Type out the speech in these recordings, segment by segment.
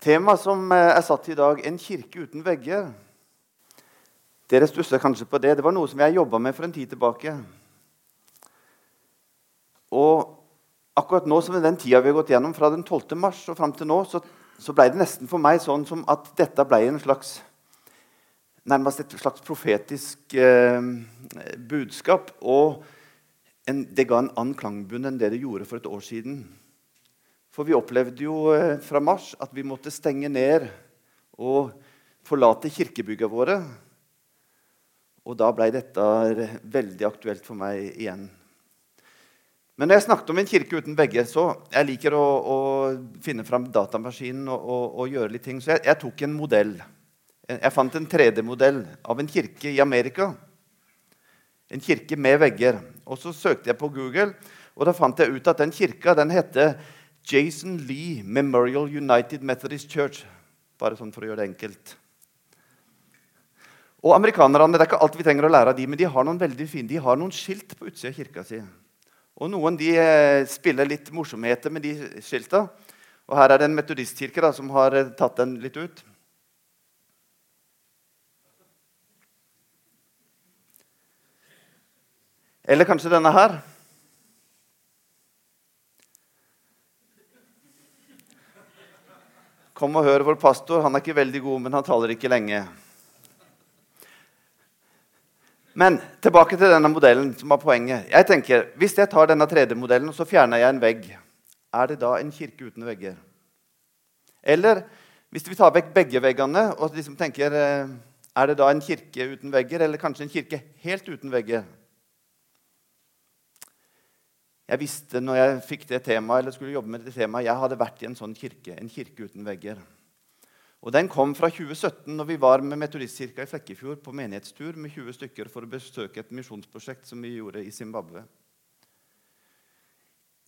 Temaet som eh, er satt i dag, 'En kirke uten vegger'. Dere stusser kanskje på det. Det var noe som jeg jobba med for en tid tilbake. Og akkurat nå som i den tida vi har gått gjennom, fra den 12. mars og fram til nå, så, så ble det nesten for meg sånn som at dette ble en slags nærmest et slags profetisk eh, budskap. Og en, det ga en annen klangbunn enn det det gjorde for et år siden. For vi opplevde jo eh, fra mars at vi måtte stenge ned og forlate kirkebyggene våre. Og da ble dette veldig aktuelt for meg igjen. Men når jeg snakket om en kirke uten vegger, så jeg liker å, å finne fram datamaskinen og, og, og, gjøre litt ting. Så jeg, jeg tok en modell. Jeg fant en 3D-modell av en kirke i Amerika. En kirke med vegger. Og så søkte jeg på Google, og da fant jeg ut at den kirka den heter Jason Lee Memorial United Methodist Church. Bare sånn for å gjøre det enkelt. Og amerikanerne, Det er ikke alt vi trenger å lære av de, men de har noen veldig fine, de har noen skilt på utsida av kirka si. Og Noen de eh, spiller litt morsomheter med de skilta. Og Her er det en metodistkirke da, som har eh, tatt den litt ut. Eller kanskje denne her. Kom og hør vår pastor. Han er ikke veldig god, men han taler ikke lenge. Men tilbake til denne modellen som var poenget. Jeg tenker, Hvis jeg tar denne 3D-modellen og så fjerner jeg en vegg, er det da en kirke uten vegger? Eller hvis vi tar vekk begge veggene og liksom tenker, eh, er det da en kirke uten vegger, eller kanskje en kirke helt uten vegger? Jeg visste når jeg fikk det temaet, eller skulle jobbe med det temaet, jeg hadde vært i en sånn kirke, en kirke uten vegger. Og Den kom fra 2017, når vi var med Metodistkirka i Flekkefjord på menighetstur med 20 stykker for å besøke et misjonsprosjekt som vi gjorde i Zimbabwe.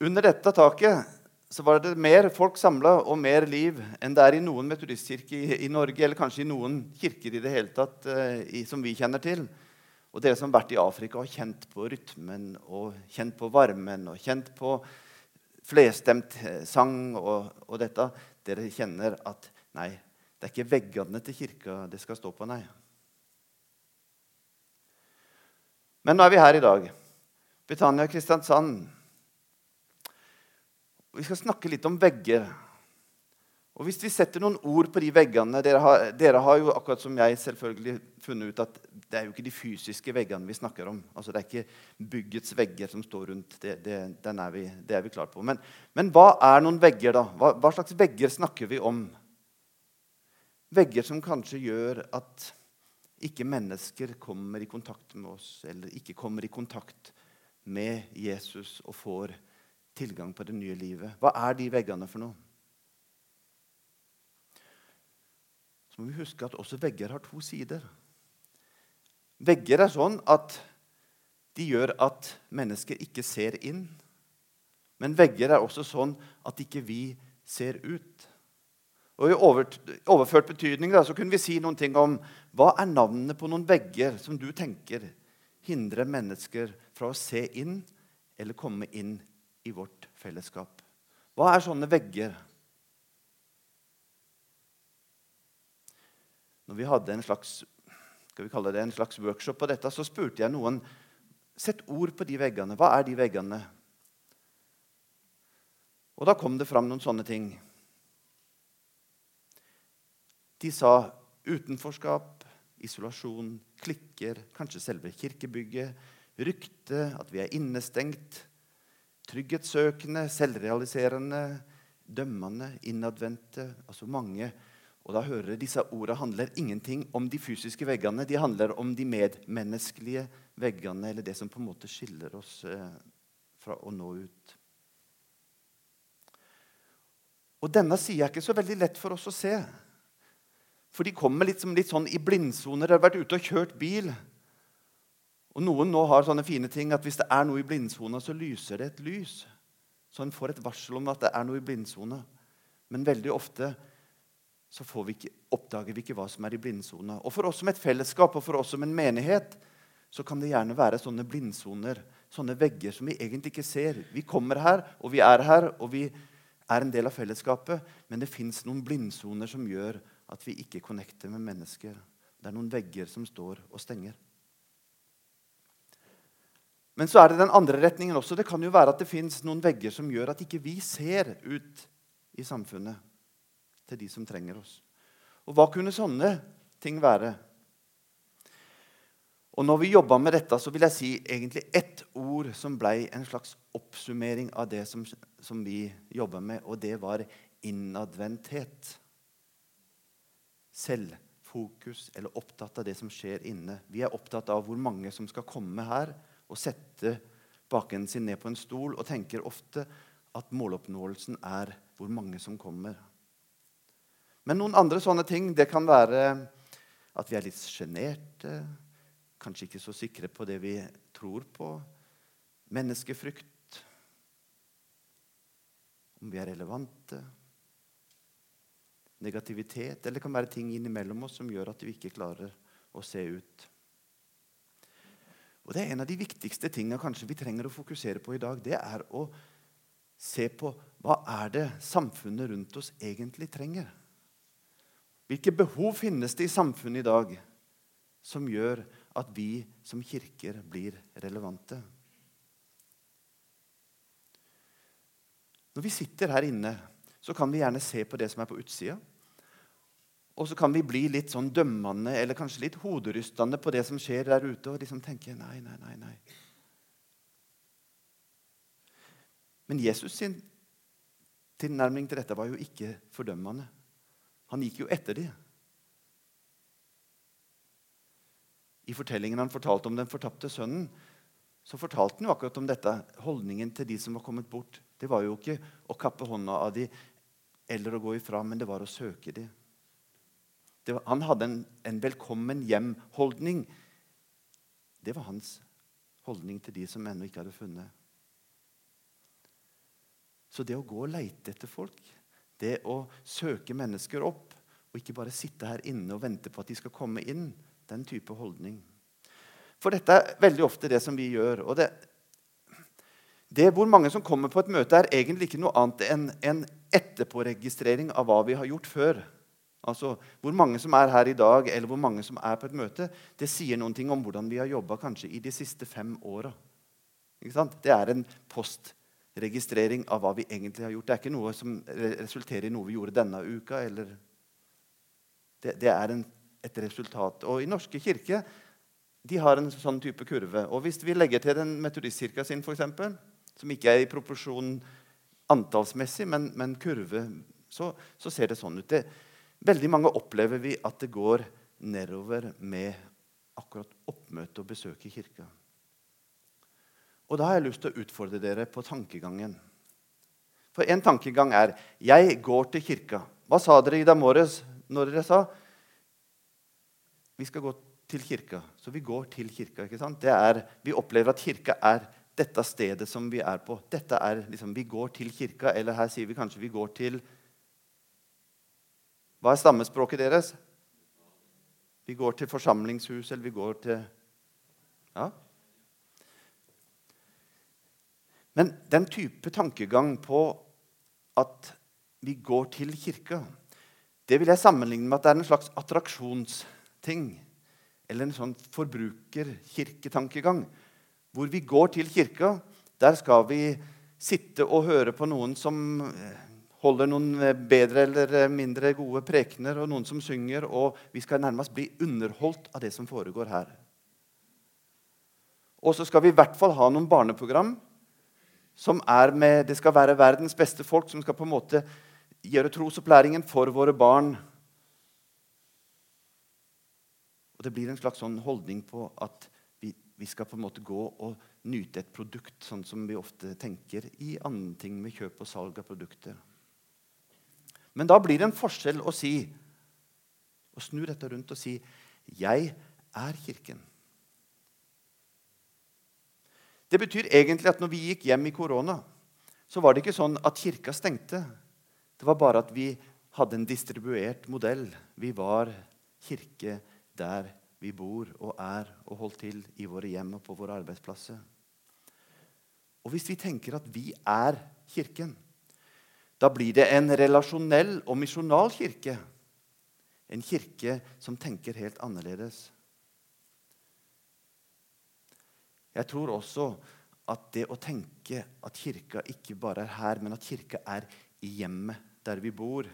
Under dette taket så var det mer folk samla og mer liv enn det er i noen metodistkirker i, i, Norge, eller kanskje i noen kirker i det hele tatt uh, i, som vi kjenner til. Og dere som har vært i Afrika og kjent på rytmen og kjent på varmen og kjent på flerstemt eh, sang og, og, dette, dere kjenner at nei, det er ikke veggene til kirka det skal stå på, nei. Men nå er vi her i dag. Britannia Kristiansand. Vi skal snakke litt om vegger. Og Hvis vi setter noen ord på de veggene dere har, dere har, jo akkurat som jeg selvfølgelig funnet ut at det er jo ikke de fysiske veggene vi snakker om. Altså Det er ikke byggets vegger som står rundt. Det, det, er, vi, det er vi klar på. Men, men, hva er noen vegger, da? Hva, hva, slags vegger snakker vi om? Vegger som kanskje gjør at ikke mennesker kommer i kontakt med oss, eller ikke kommer i kontakt med Jesus og får tilgang på det nye livet. Hva er de veggene for noe? Så må vi huske at også vegger har to sider. Vegger er sånn at de gjør at mennesker ikke ser inn. Men vegger er også sånn at ikke vi ser ut. Og I overført betydning da, så kunne vi si noen ting om hva er navnene på noen vegger som du tenker hindrer mennesker fra å se inn eller komme inn i vårt fellesskap. Hva er sånne vegger? Når vi hadde en slags, skal vi kalle det en slags workshop på dette, så spurte jeg noen Sett ord på de veggene. Hva er de veggene? Og da kom det fram noen sånne ting. De sa utenforskap, isolasjon, klikker, kanskje selve kirkebygget, rykte, at vi er innestengt, trygghetssøkende, selvrealiserende, dømmende, innadvendte Altså mange og da hører Disse ordene handler ingenting om de fysiske veggene. De handler om de medmenneskelige veggene, eller det som på en måte skiller oss eh, fra å nå ut. Og Denne sida er ikke så veldig lett for oss å se. For de kommer litt, litt sånn i blindsoner. De har vært ute og kjørt bil. Og Noen nå har sånne fine ting at hvis det er noe i blindsona, så lyser det et lys. Så en får et varsel om at det er noe i blindsona. Men veldig ofte så vi ikke, oppdager vi ikke hva som er i blindsona. Og For oss som et fellesskap og for oss som en menighet så kan det gjerne være sånne blindsoner, sånne vegger som vi egentlig ikke ser. Vi kommer her, og vi er her, og vi er en del av fellesskapet, men det fins noen blindsoner som gjør at vi ikke connecter med mennesker. Det er noen vegger som står og stenger. Men så er det den andre retningen også. Det kan jo være at det fins noen vegger som gjør at ikke vi ser ut i samfunnet til de som trenger oss. Og hva kunne sånne ting være? Og når vi jobba med dette, så vil jeg si egentlig ett ord som ble en slags oppsummering av det som, som vi jobba med, og det var innadvendthet. Selvfokus, eller opptatt av det som skjer inne. Vi er opptatt av hvor mange som skal komme her og sette baken sin ned på en stol, og tenker ofte at måloppnåelsen er hvor mange som kommer. Men noen andre sånne ting det kan være at vi er litt sjenerte kanskje ikke så sikre på det vi tror på. Menneskefrykt. Om vi er relevante. Negativitet. Eller det kan være ting innimellom oss som gjør at vi ikke klarer å se ut. Og Det er en av de viktigste tingene vi trenger å fokusere på i dag. Det er å se på hva er det samfunnet rundt oss egentlig trenger. Hvilke behov finnes det i samfunnet i dag som gjør at vi som kirker blir relevante. Når vi sitter her inne, så kan vi gjerne se på det som er på utsida. Og så kan vi bli litt sånn dømmende eller kanskje litt hoderystende på det som skjer der ute, og liksom tenke nei, nei, nei, nei. Men Jesus sin tilnærming til dette var jo ikke fordømmende. Han gikk jo etter dem. I fortellingen han fortalte om den fortapte sønnen, så fortalte han jo akkurat om dette. Holdningen til de som var kommet bort. Det var jo ikke å kappe hånda av dem eller å gå ifra, men det var å søke dem. Var, han hadde en, en velkommen hjem-holdning. Det var hans holdning til de som ennå ikke hadde funnet. Så det å gå og leite etter folk, det å søke mennesker opp, og ikke bare sitte her inne og vente på at de skal komme inn, den type holdning. For dette er veldig ofte det som vi gjør. og det, det hvor mange som kommer på et møte, er egentlig ikke noe annet enn en etterpåregistrering av hva vi har gjort før. Altså, Hvor mange som er her i dag, eller hvor mange som er på et møte, det sier noen ting om hvordan vi har jobba kanskje i de siste fem åra. Det er en postregistrering av hva vi egentlig har gjort. Det er ikke noe som resulterer i noe vi gjorde denne uka. eller... Det, det er en et resultat. Og I Norske kirke de har en sånn type kurve. Og Hvis vi legger til den metodistkirka sin, eksempel, som ikke er i proporsjon antallsmessig, men, men kurve, så, så, ser det sånn ut. Det, veldig mange opplever vi at det går nedover med akkurat oppmøte og besøk i kirka. Og Da har jeg lyst til å utfordre dere på tankegangen. For en tankegang er 'jeg går til kirka'. Hva sa dere i dag morges når dere sa vi skal gå til kirka. Så vi går til kirka. ikke sant? Er, vi opplever at kirka er dette stedet som vi er på. Dette er liksom, Vi går til kirka, eller her sier vi kanskje vi går til Hva er stammespråket deres? Vi går til forsamlingshus, eller vi går til Ja? Men den type tankegang på at vi går til kirka, det vil jeg sammenligne med at det er en slags attraksjonsting. Eller en sånn forbrukerkirketankegang. Hvor vi går til kirka. Der skal vi sitte og høre på noen som eh, holder noen eh, bedre eller eh, mindre gode prekener, og noen som synger. Og vi skal nærmest bli underholdt av det som foregår her. Og så skal vi i hvert fall ha noen barneprogram som er med Det skal være verdens beste folk som skal på en måte gjøre trosopplæringen for våre barn Og Det blir en slags sånn holdning på at vi, vi, skal på en måte gå og nyte et produkt, sånn som vi ofte tenker i andre ting med kjøp og salg av produkter. Men da blir det en forskjell å si, å snu dette rundt og si 'Jeg er Kirken'. Det betyr egentlig at når vi gikk hjem i korona, så var det ikke sånn at kirka stengte. Det var bare at vi hadde en distribuert modell. Vi var kirke der vi bor og er og holdt til i våre hjem og på våre arbeidsplasser. Og hvis vi tenker at vi er Kirken, Da blir det en relasjonell og misjonal kirke. En kirke som tenker helt annerledes. Jeg tror også at det å tenke at kirka ikke bare er her, men at kirka er i hjemmet der vi bor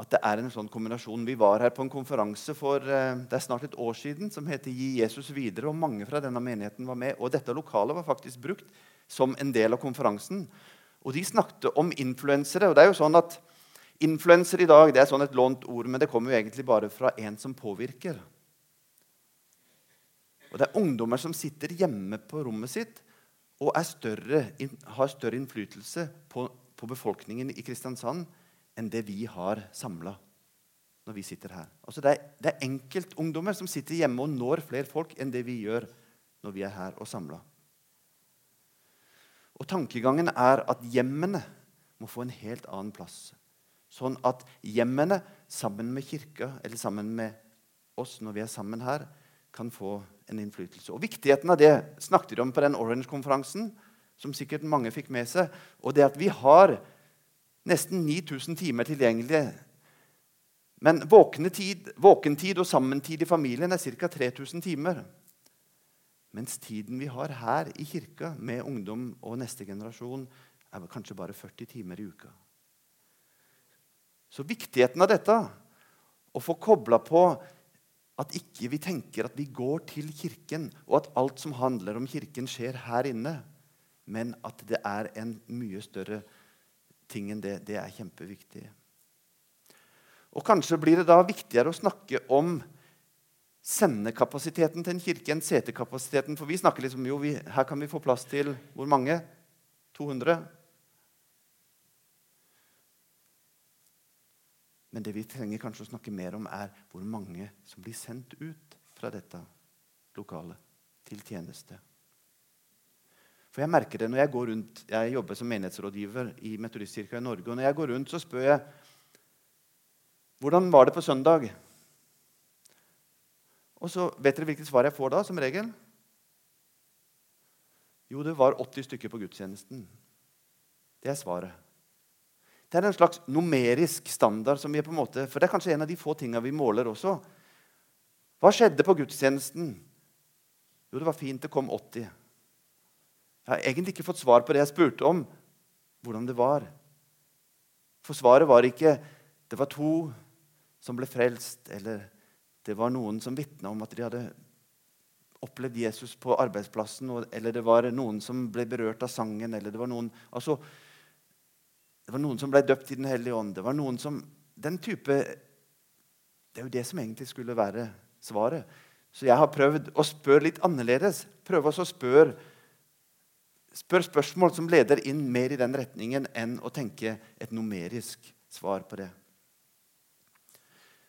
At det er en sånn kombinasjon. Vi var her på en konferanse for eh, det er snart et år siden som heter Gi Jesus videre. og Mange fra denne menigheten var med. og Dette lokalet var faktisk brukt som en del av konferansen. Og De snakket om influensere. og det er jo sånn at Influenser i dag det er sånn et lånt ord, men det kommer jo egentlig bare fra en som påvirker. Og Det er ungdommer som sitter hjemme på rommet sitt og større, har større innflytelse på, på, befolkningen i Kristiansand enn det vi har samla når vi sitter her. Altså det, er, det er enkeltungdommer som sitter hjemme og når flere folk enn det vi gjør når vi er her og samla. Og tankegangen er at hjemmene må få en helt annen plass. Sånn at hjemmene sammen med kirka, eller sammen med oss når vi er sammen her, kan få en innflytelse. Og Viktigheten av det snakket de om på den Orange-konferansen, som sikkert mange fikk med seg. Og det at vi har nesten 9000 timer tilgjengelige. Men våkentid, våkentid og sammentid i familien er ca. 3000 timer. Mens tiden vi har her i kirka med ungdom og neste generasjon, er kanskje bare 40 timer i uka. Så viktigheten av dette, å få kobla på at ikke vi tenker at vi går til Kirken, og at alt som handler om Kirken, skjer her inne, men at det er en mye større ting enn det, det er kjempeviktig. Og Kanskje blir det da viktigere å snakke om sendekapasiteten til en kirke enn setekapasiteten. For vi snakker liksom jo, vi, her kan vi få plass til hvor mange? 200? Men det vi trenger kanskje å snakke mer om, er hvor mange som blir sendt ut fra dette lokalet til tjeneste. For Jeg merker det når jeg går rundt, jeg jobber som menighetsrådgiver i Metodistkirka i Norge. og Når jeg går rundt, så spør jeg hvordan var det på søndag. Og så Vet dere hvilket svar jeg får da, som regel? Jo, det var 80 stykker på gudstjenesten. Det er svaret. Det er en slags numerisk standard. som vi er på en måte, For det er kanskje en av de få tingene vi måler også. Hva skjedde på gudstjenesten? Jo, det var fint. Det kom 80. Jeg har egentlig ikke fått svar på det jeg spurte om, hvordan det var. For svaret var ikke det var to som ble frelst, eller det var noen som vitna om at de hadde opplevd Jesus på arbeidsplassen, eller det var noen som ble berørt av sangen. eller det var noen, altså det var noen som ble døpt i Den hellige ånd. Det var noen som, den type, det er jo det som egentlig skulle være svaret. Så jeg har prøvd å spørre litt annerledes. Prøve å spørre spør spørsmål som leder inn mer i den retningen enn å tenke et numerisk svar på det.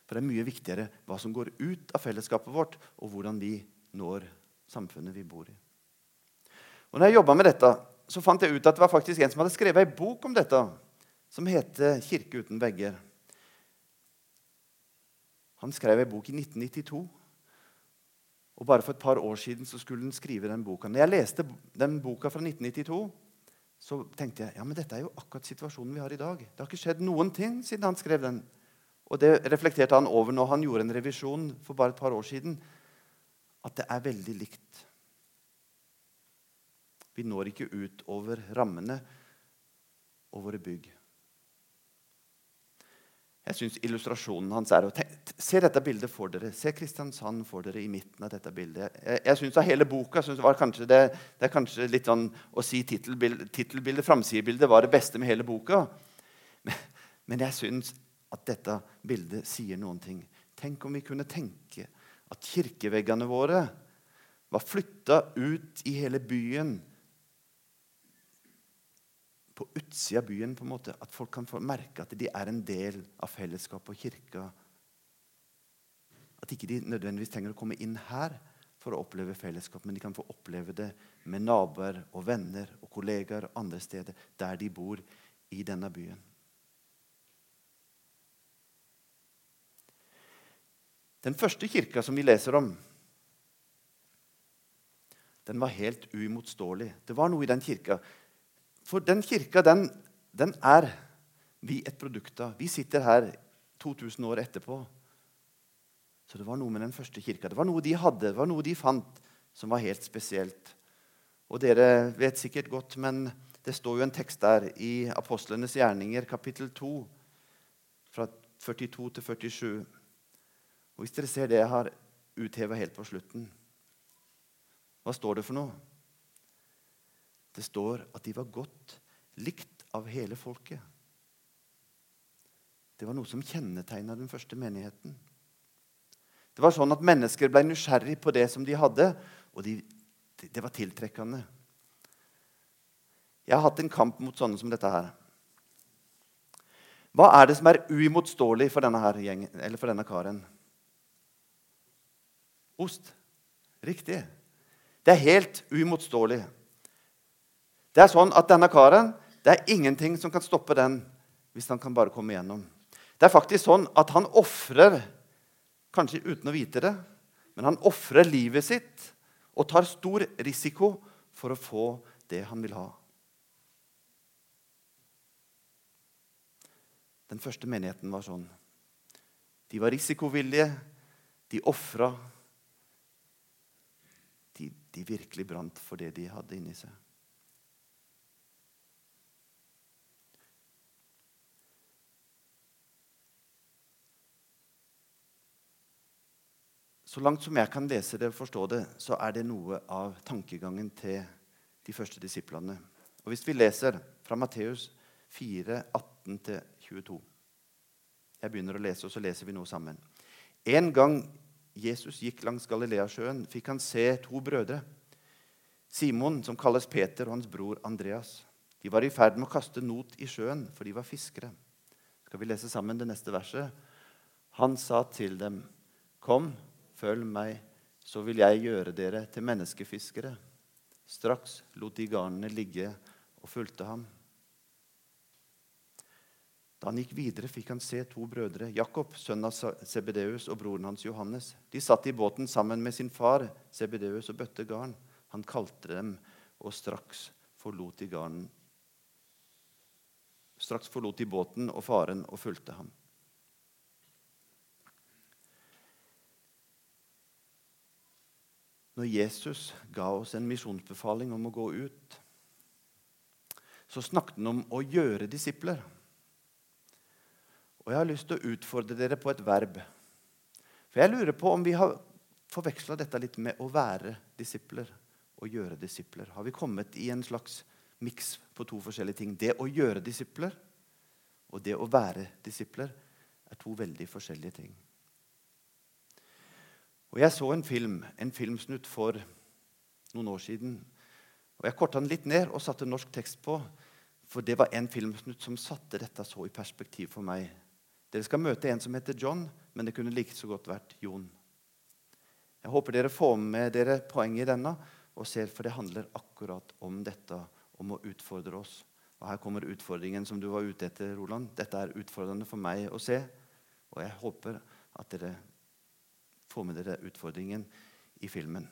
For det er mye viktigere hva som går ut av fellesskapet vårt, og hvordan vi når samfunnet vi bor i. Og når jeg jobba med dette, så fant jeg ut at det var faktisk en som hadde skrevet ei bok om dette som heter 'Kirke uten vegger'. Han skrev en bok i 1992. Og Bare for et par år siden så skulle han skrive den boka. Når jeg leste den boka fra 1992, så tenkte jeg ja, men dette er jo akkurat situasjonen vi har i dag. Det har ikke skjedd noen ting siden han skrev den. Og det reflekterte han over når han gjorde en revisjon for bare et par år siden. At det er veldig likt. Vi når ikke ut over rammene og våre bygg. Jeg syns illustrasjonen hans er Se dette bildet for dere. Se Kristiansand for dere i midten av dette bildet. Jeg, jeg synes av hele boka synes var kanskje det, det, er kanskje litt sånn å si tittelbildet, framsidebildet, var det beste med hele boka. Men, men jeg syns at dette bildet sier noen ting. Tenk om vi kunne tenke at kirkeveggene våre var flytta ut i hele byen på utsida av byen. på en måte, At folk kan få merke at de er en del av fellesskapet og kirka. At ikke de nødvendigvis trenger å komme inn her for å oppleve fellesskap, men de kan få oppleve det med naboer og venner og kollegaer andre steder der de bor i denne byen. Den første kirka som vi leser om, den var helt uimotståelig. Det var noe i den kirka for den kirka, den, den er vi et produkt av. Vi sitter her 2000 år etterpå. Så det var noe med den første kirka. Det var noe de hadde, det var noe de fant, som var helt spesielt. Og dere vet sikkert godt, men det står jo en tekst der i Apostlenes gjerninger, kapittel 2, fra 42 til 47. Og Hvis dere ser det jeg har utheva helt på slutten, hva står det for noe? Det står at de var godt likt av hele folket. Det var noe som kjennetegna den første menigheten. Det var sånn at Mennesker ble nysgjerrig på det som de hadde, og de, det var tiltrekkende. Jeg har hatt en kamp mot sånne som dette her. Hva er det som er uimotståelig for denne, her gjengen, eller for denne karen? Ost. Riktig. Det er helt uimotståelig. Det er sånn at denne karen, det er ingenting som kan stoppe den hvis han kan bare komme igjennom. Det er faktisk sånn at han ofrer, kanskje uten å vite det, men han ofrer livet sitt og tar stor risiko for å få det han vil ha. Den første menigheten var sånn. De var risikovillige, de ofra. De, de virkelig brant for det de hadde inni seg. Så langt som jeg kan lese det og forstå det, så er det noe av tankegangen til de første disiplene. Og Hvis vi leser fra Matteus 4, 18-22 Jeg begynner å lese, og så leser vi noe sammen. En gang Jesus gikk langs Galileasjøen, fikk han se to brødre. Simon, som kalles Peter, og hans bror Andreas. De var i ferd med å kaste not i sjøen, for de var fiskere. Skal vi lese sammen det neste verset? Han sa til dem, 'Kom.' 'Følg meg, så vil jeg gjøre dere til menneskefiskere.' Straks lot de garnene ligge og fulgte ham. Da han gikk videre, fikk han se to brødre, Jakob, sønn av Sebedeus, og broren hans Johannes. De satt i båten sammen med sin far Sebedeus og bøtte garn. Han kalte dem, og straks forlot de garnen. Straks forlot de båten og faren og fulgte ham. Når Jesus ga oss en misjonsbefaling om å gå ut, så snakket han om å gjøre disipler. Og jeg har lyst til å utfordre dere på et verb. For jeg lurer på om vi har forveksla dette litt med å være disipler og gjøre disipler. Har vi kommet i en slags miks på to forskjellige ting? Det å gjøre disipler og det å være disipler er to veldig forskjellige ting. Og Jeg så en film, en filmsnutt for noen år siden. Og Jeg korta den litt ned og satte norsk tekst på, for det var en filmsnutt som satte dette så i perspektiv for meg. Dere skal møte en som heter John, men det kunne like så godt vært Jon. Jeg håper dere får med dere poenget i denne, og ser, for det handler akkurat om dette, om å utfordre oss. Og Her kommer utfordringen som du var ute etter, Roland. Dette er utfordrende for meg å se, og jeg håper at dere få med dere utfordringen i filmen.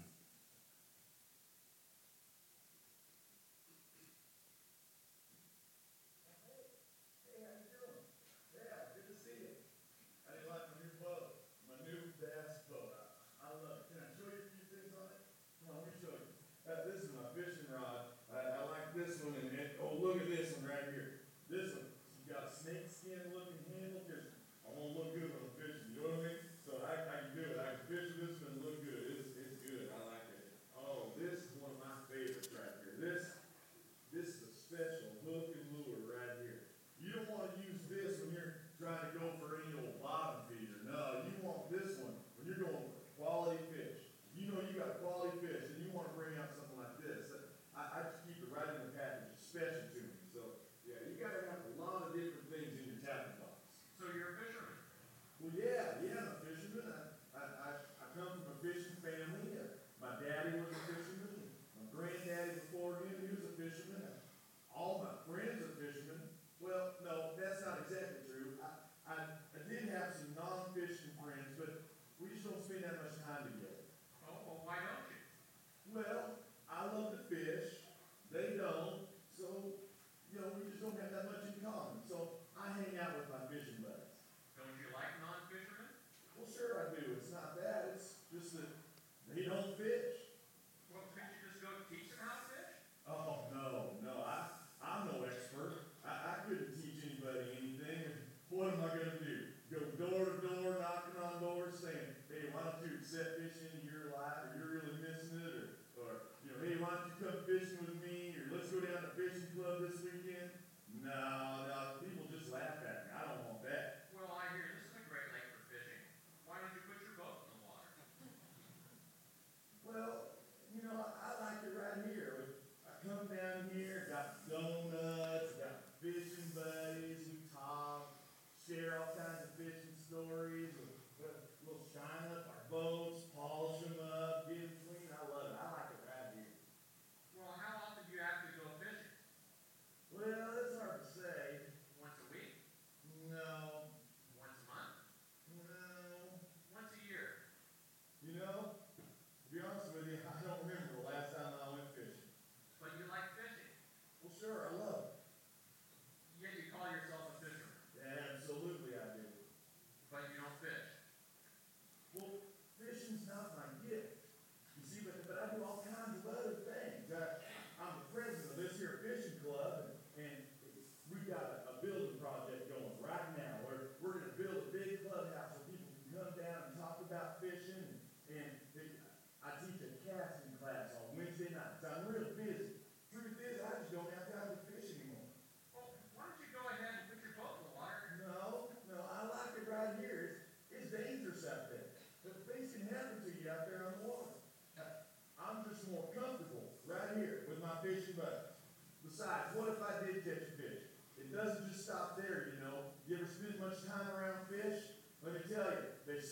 Bishop family. My daddy was a Bishop this weekend? No.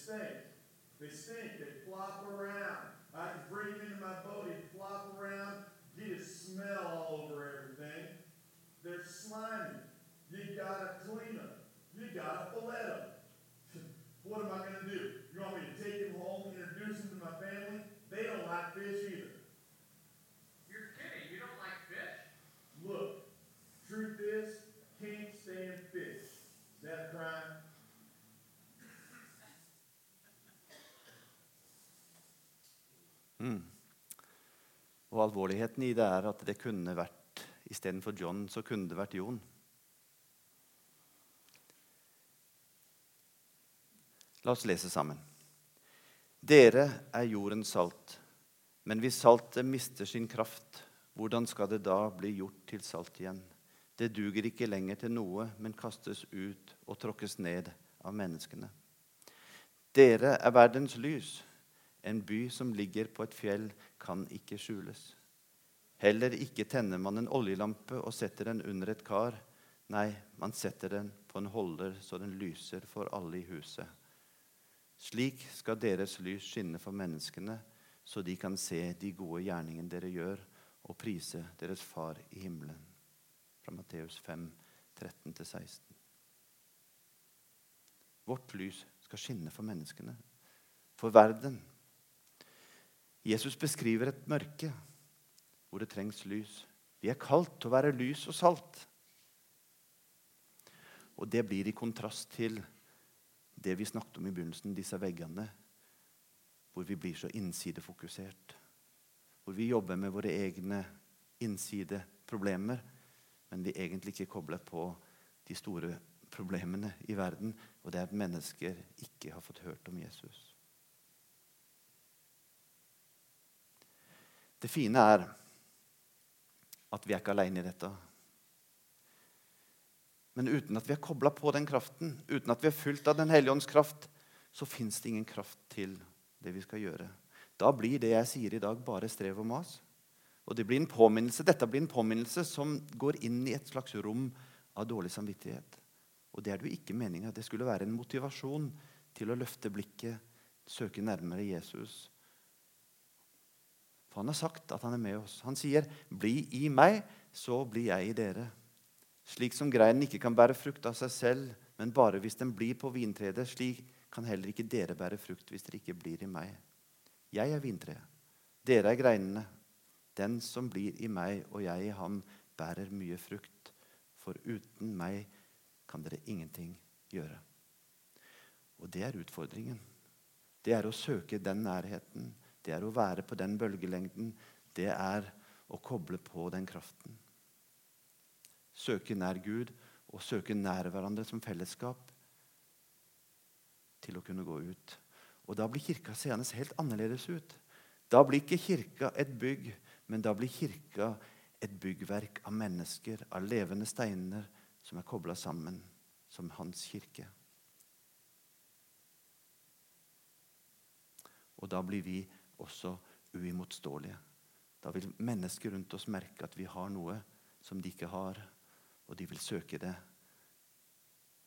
They stink. They flop around. I can bring them into my boat. Alvorligheten i det er at det kunne vært istedenfor John, så kunne det vært Jon. La oss lese sammen. Dere er jordens salt. Men hvis saltet mister sin kraft, hvordan skal det da bli gjort til salt igjen? Det duger ikke lenger til noe, men kastes ut og tråkkes ned av menneskene. Dere er verdens lys. En by som ligger på et fjell, kan ikke skjules. Heller ikke tenner man en oljelampe og setter den under et kar. Nei, man setter den på en holder så den lyser for alle i huset. Slik skal deres lys skinne for menneskene, så de kan se de gode gjerningene dere gjør, og prise deres Far i himmelen. Fra Matteus 5, 13-16. Vårt lys skal skinne for menneskene, for verden. Jesus beskriver et mørke hvor det trengs lys. Vi er kalt til å være lys og salt. Og det blir i kontrast til det vi snakket om i begynnelsen, disse veggene, hvor vi blir så innsidefokusert. Hvor vi jobber med våre egne innsideproblemer, men vi egentlig ikke kobler på de store problemene i verden, og det er at mennesker ikke har fått hørt om Jesus. Det fine er at vi er ikke alene i dette. Men uten at vi er kobla på den kraften, uten at vi er fulgt av Den hellige ånds kraft, så fins det ingen kraft til det vi skal gjøre. Da blir det jeg sier i dag, bare strev og mas. Og det blir en påminnelse, Dette blir en påminnelse som går inn i et slags rom av dårlig samvittighet. Og det er jo ikke meninga. Det skulle være en motivasjon til å løfte blikket, søke nærmere Jesus. For han har sagt at han er med oss. Han sier, 'Bli i meg, så blir jeg i dere'. Slik som greinen ikke kan bære frukt av seg selv, men bare hvis den blir på vintredet, slik kan heller ikke dere bære frukt hvis dere ikke blir i meg. Jeg er vintreet. Dere er greinene. Den som blir i meg og jeg i ham, bærer mye frukt. For uten meg kan dere ingenting gjøre. Og det er utfordringen. Det er å søke den nærheten. Det er å være på den bølgelengden. Det er å koble på den kraften. Søke nær Gud og søke nær hverandre som fellesskap til å kunne gå ut. Og Da blir kirka seende helt annerledes ut. Da blir ikke kirka et bygg, men da blir kirka et byggverk av mennesker, av levende steiner, som er kobla sammen som hans kirke. Og da blir vi også uimotståelige. Da vil mennesker rundt oss merke at vi har noe som de ikke har, og de vil søke det.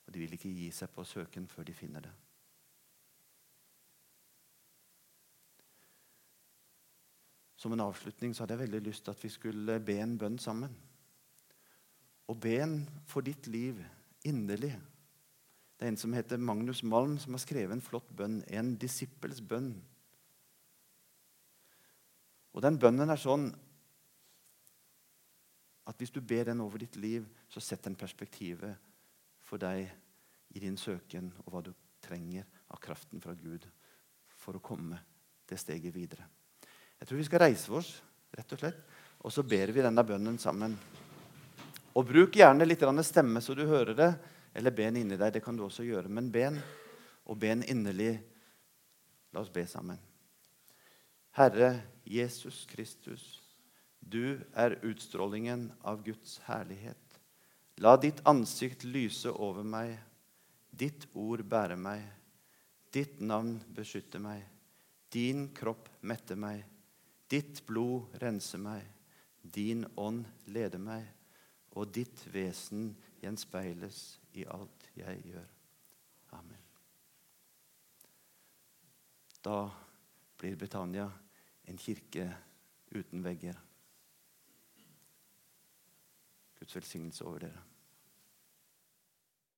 Og de vil ikke gi seg på søken før de finner det. Som en avslutning så hadde jeg veldig lyst til at vi skulle be en bønn sammen. Og be en for ditt liv inderlig. Det er en som heter Magnus Malm, som har skrevet en flott bønn. En disippels bønn. Og den bønnen er sånn at hvis du ber den over ditt liv, så setter den perspektivet for deg i din søken og hva du trenger av kraften fra Gud for å komme det steget videre. Jeg tror vi skal reise oss, rett og slett, og så ber vi denne bønnen sammen. Og Bruk gjerne litt stemme så du hører det, eller ben inni deg. Det kan du også gjøre. Men ben og ben inderlig. La oss be sammen. Herre Jesus Kristus, du er utstrålingen av Guds herlighet. La ditt ansikt lyse over meg, ditt ord bære meg. Ditt navn beskytter meg. Din kropp metter meg. Ditt blod renser meg. Din ånd leder meg. Og ditt vesen gjenspeiles i alt jeg gjør. Amen. Da blir Betania en kirke uten vegger. Guds velsignelse over dere.